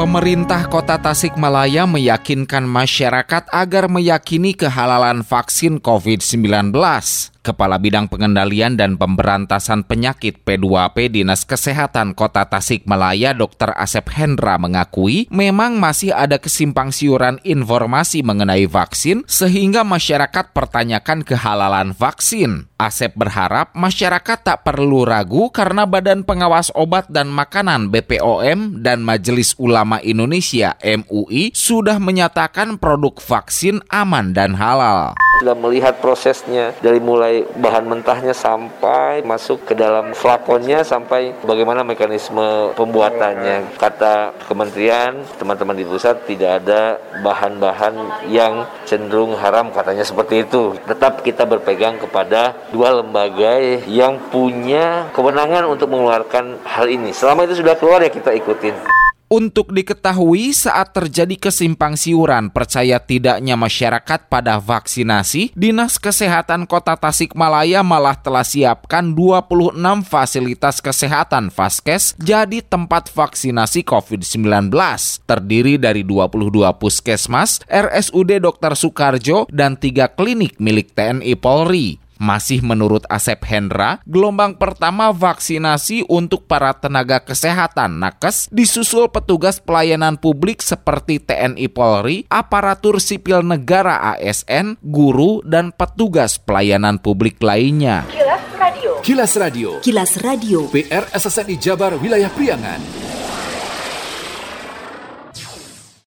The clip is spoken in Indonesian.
Pemerintah Kota Tasikmalaya meyakinkan masyarakat agar meyakini kehalalan vaksin COVID-19. Kepala Bidang Pengendalian dan Pemberantasan Penyakit P2P Dinas Kesehatan Kota Tasikmalaya Dr. Asep Hendra mengakui memang masih ada kesimpang siuran informasi mengenai vaksin sehingga masyarakat pertanyakan kehalalan vaksin. Asep berharap masyarakat tak perlu ragu karena Badan Pengawas Obat dan Makanan BPOM dan Majelis Ulama Indonesia MUI sudah menyatakan produk vaksin aman dan halal. Sudah melihat prosesnya dari mulai bahan mentahnya sampai masuk ke dalam flakonnya sampai bagaimana mekanisme pembuatannya. Kata kementerian, teman-teman di pusat tidak ada bahan-bahan yang cenderung haram katanya seperti itu. Tetap kita berpegang kepada dua lembaga yang punya kewenangan untuk mengeluarkan hal ini. Selama itu sudah keluar ya kita ikutin. Untuk diketahui saat terjadi kesimpang siuran percaya tidaknya masyarakat pada vaksinasi, Dinas Kesehatan Kota Tasikmalaya malah telah siapkan 26 fasilitas kesehatan Vaskes jadi tempat vaksinasi COVID-19. Terdiri dari 22 puskesmas, RSUD Dr. Soekarjo, dan tiga klinik milik TNI Polri. Masih menurut Asep Hendra, gelombang pertama vaksinasi untuk para tenaga kesehatan nakes disusul petugas pelayanan publik seperti TNI Polri, aparatur sipil negara ASN, guru, dan petugas pelayanan publik lainnya. Kilas Radio. Kilas Radio. Kilas Radio. PR SSNI Jabar Wilayah Priangan.